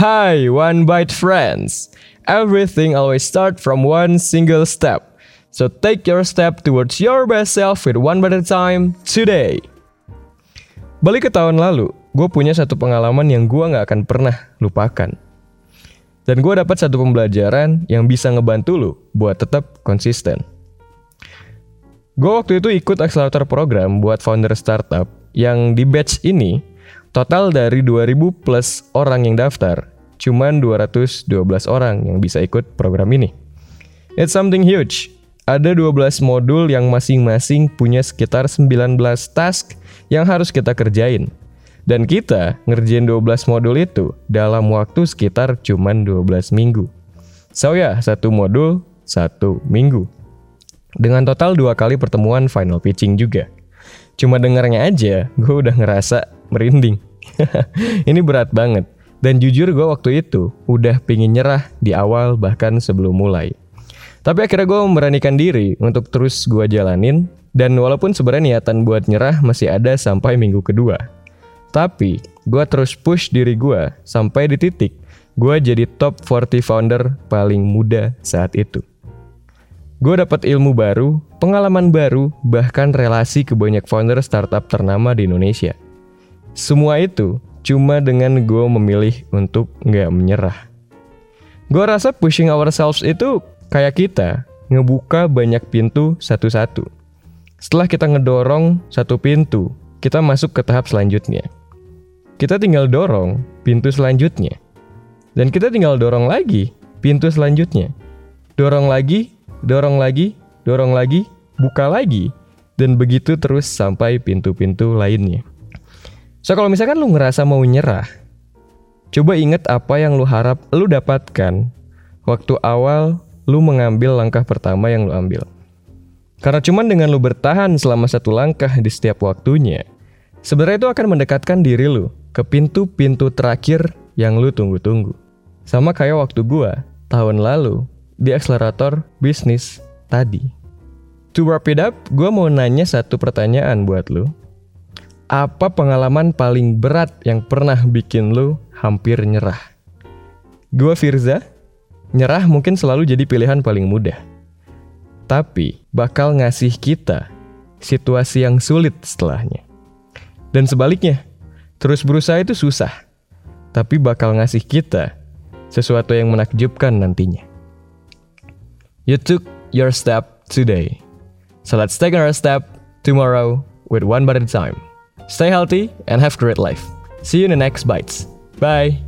Hi, One Bite friends. Everything always start from one single step. So take your step towards your best self with one bite at a time today. Balik ke tahun lalu, gue punya satu pengalaman yang gue nggak akan pernah lupakan. Dan gue dapat satu pembelajaran yang bisa ngebantu lu buat tetap konsisten. Gue waktu itu ikut akselerator program buat founder startup yang di batch ini Total dari 2000 plus orang yang daftar, cuman 212 orang yang bisa ikut program ini. It's something huge. Ada 12 modul yang masing-masing punya sekitar 19 task yang harus kita kerjain. Dan kita ngerjain 12 modul itu dalam waktu sekitar cuman 12 minggu. So ya, satu modul, satu minggu. Dengan total dua kali pertemuan final pitching juga. Cuma dengarnya aja, gue udah ngerasa merinding. ini berat banget. Dan jujur gue waktu itu udah pingin nyerah di awal bahkan sebelum mulai. Tapi akhirnya gue memberanikan diri untuk terus gue jalanin dan walaupun sebenarnya niatan buat nyerah masih ada sampai minggu kedua. Tapi gue terus push diri gue sampai di titik gue jadi top 40 founder paling muda saat itu. Gue dapat ilmu baru, pengalaman baru, bahkan relasi ke banyak founder startup ternama di Indonesia. Semua itu cuma dengan gue memilih untuk nggak menyerah. Gue rasa pushing ourselves itu kayak kita ngebuka banyak pintu satu-satu. Setelah kita ngedorong satu pintu, kita masuk ke tahap selanjutnya. Kita tinggal dorong pintu selanjutnya. Dan kita tinggal dorong lagi pintu selanjutnya. Dorong lagi, dorong lagi, dorong lagi, buka lagi, dan begitu terus sampai pintu-pintu lainnya. So kalau misalkan lu ngerasa mau nyerah, coba inget apa yang lu harap lu dapatkan waktu awal lu mengambil langkah pertama yang lu ambil. Karena cuman dengan lu bertahan selama satu langkah di setiap waktunya, sebenarnya itu akan mendekatkan diri lu ke pintu-pintu terakhir yang lu tunggu-tunggu. Sama kayak waktu gua tahun lalu di akselerator bisnis tadi. To wrap it up, gua mau nanya satu pertanyaan buat lu apa pengalaman paling berat yang pernah bikin lu hampir nyerah? Gua Firza, nyerah mungkin selalu jadi pilihan paling mudah. Tapi bakal ngasih kita situasi yang sulit setelahnya. Dan sebaliknya, terus berusaha itu susah. Tapi bakal ngasih kita sesuatu yang menakjubkan nantinya. You took your step today. So let's take our step tomorrow with one a time. Stay healthy and have great life. See you in the next bites. Bye.